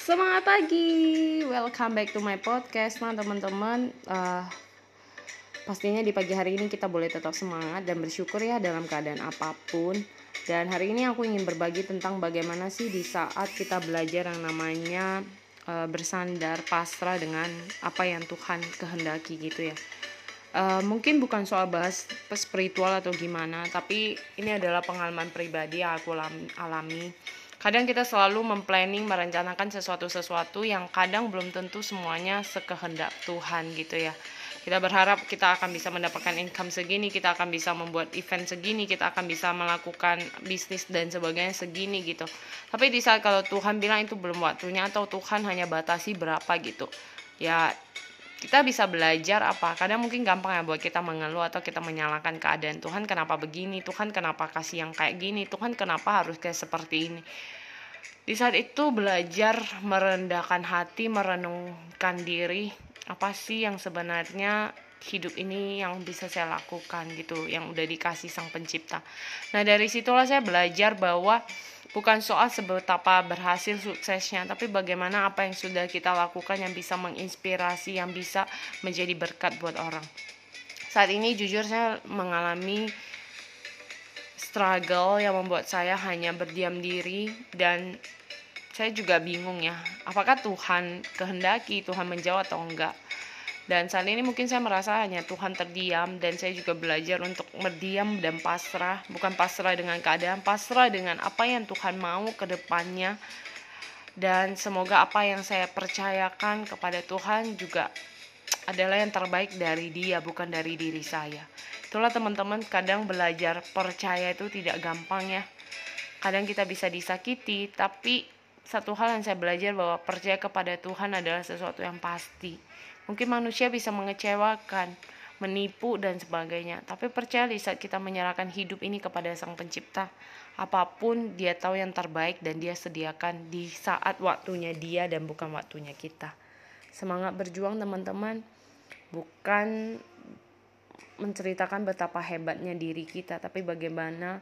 Semangat pagi, welcome back to my podcast, nah teman-teman. Uh, pastinya di pagi hari ini kita boleh tetap semangat dan bersyukur ya dalam keadaan apa pun. Dan hari ini aku ingin berbagi tentang bagaimana sih di saat kita belajar yang namanya uh, bersandar pasrah dengan apa yang Tuhan kehendaki gitu ya. Uh, mungkin bukan soal bahas spiritual atau gimana, tapi ini adalah pengalaman pribadi yang aku alami Kadang kita selalu memplanning, merencanakan sesuatu-sesuatu yang kadang belum tentu semuanya sekehendak Tuhan gitu ya. Kita berharap kita akan bisa mendapatkan income segini, kita akan bisa membuat event segini, kita akan bisa melakukan bisnis dan sebagainya segini gitu. Tapi di saat kalau Tuhan bilang itu belum waktunya atau Tuhan hanya batasi berapa gitu. Ya kita bisa belajar apa? Kadang mungkin gampang ya buat kita mengeluh atau kita menyalahkan keadaan Tuhan kenapa begini? Tuhan kenapa kasih yang kayak gini? Tuhan kenapa harus kayak seperti ini? Di saat itu belajar merendahkan hati merenungkan diri apa sih yang sebenarnya hidup ini yang bisa saya lakukan gitu yang udah dikasih sang pencipta. Nah dari situlah saya belajar bahwa bukan soal seberapa berhasil suksesnya, tapi bagaimana apa yang sudah kita lakukan yang bisa menginspirasi, yang bisa menjadi berkat buat orang. Saat ini jujur saya mengalami struggle yang membuat saya hanya berdiam diri dan saya juga bingung ya, apakah Tuhan kehendaki Tuhan menjawab atau enggak dan saat ini mungkin saya merasa hanya Tuhan terdiam dan saya juga belajar untuk berdiam dan pasrah, bukan pasrah dengan keadaan, pasrah dengan apa yang Tuhan mau ke depannya. Dan semoga apa yang saya percayakan kepada Tuhan juga adalah yang terbaik dari dia, bukan dari diri saya. Itulah teman-teman, kadang belajar percaya itu tidak gampang ya. Kadang kita bisa disakiti, tapi satu hal yang saya belajar bahwa percaya kepada Tuhan adalah sesuatu yang pasti Mungkin manusia bisa mengecewakan, menipu dan sebagainya. Tapi percaya saat kita menyerahkan hidup ini kepada Sang Pencipta, apa pun dia tahu yang terbaik dan dia sediakan di saat waktunya dia dan bukan waktunya kita. Semangat berjuang teman-teman, bukan menceritakan betapa hebatnya diri kita, tapi bagaimana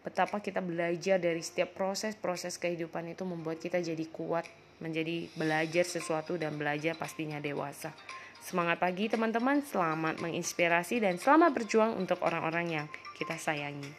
betapa kita belajar dari setiap proses-proses kehidupan itu membuat kita jadi kuat menjadi belajar sesuatu dan belajar pastinya dewasa. Semangat pagi teman-teman, selamat menginspirasi dan selamat berjuang untuk orang-orang yang kita sayangi.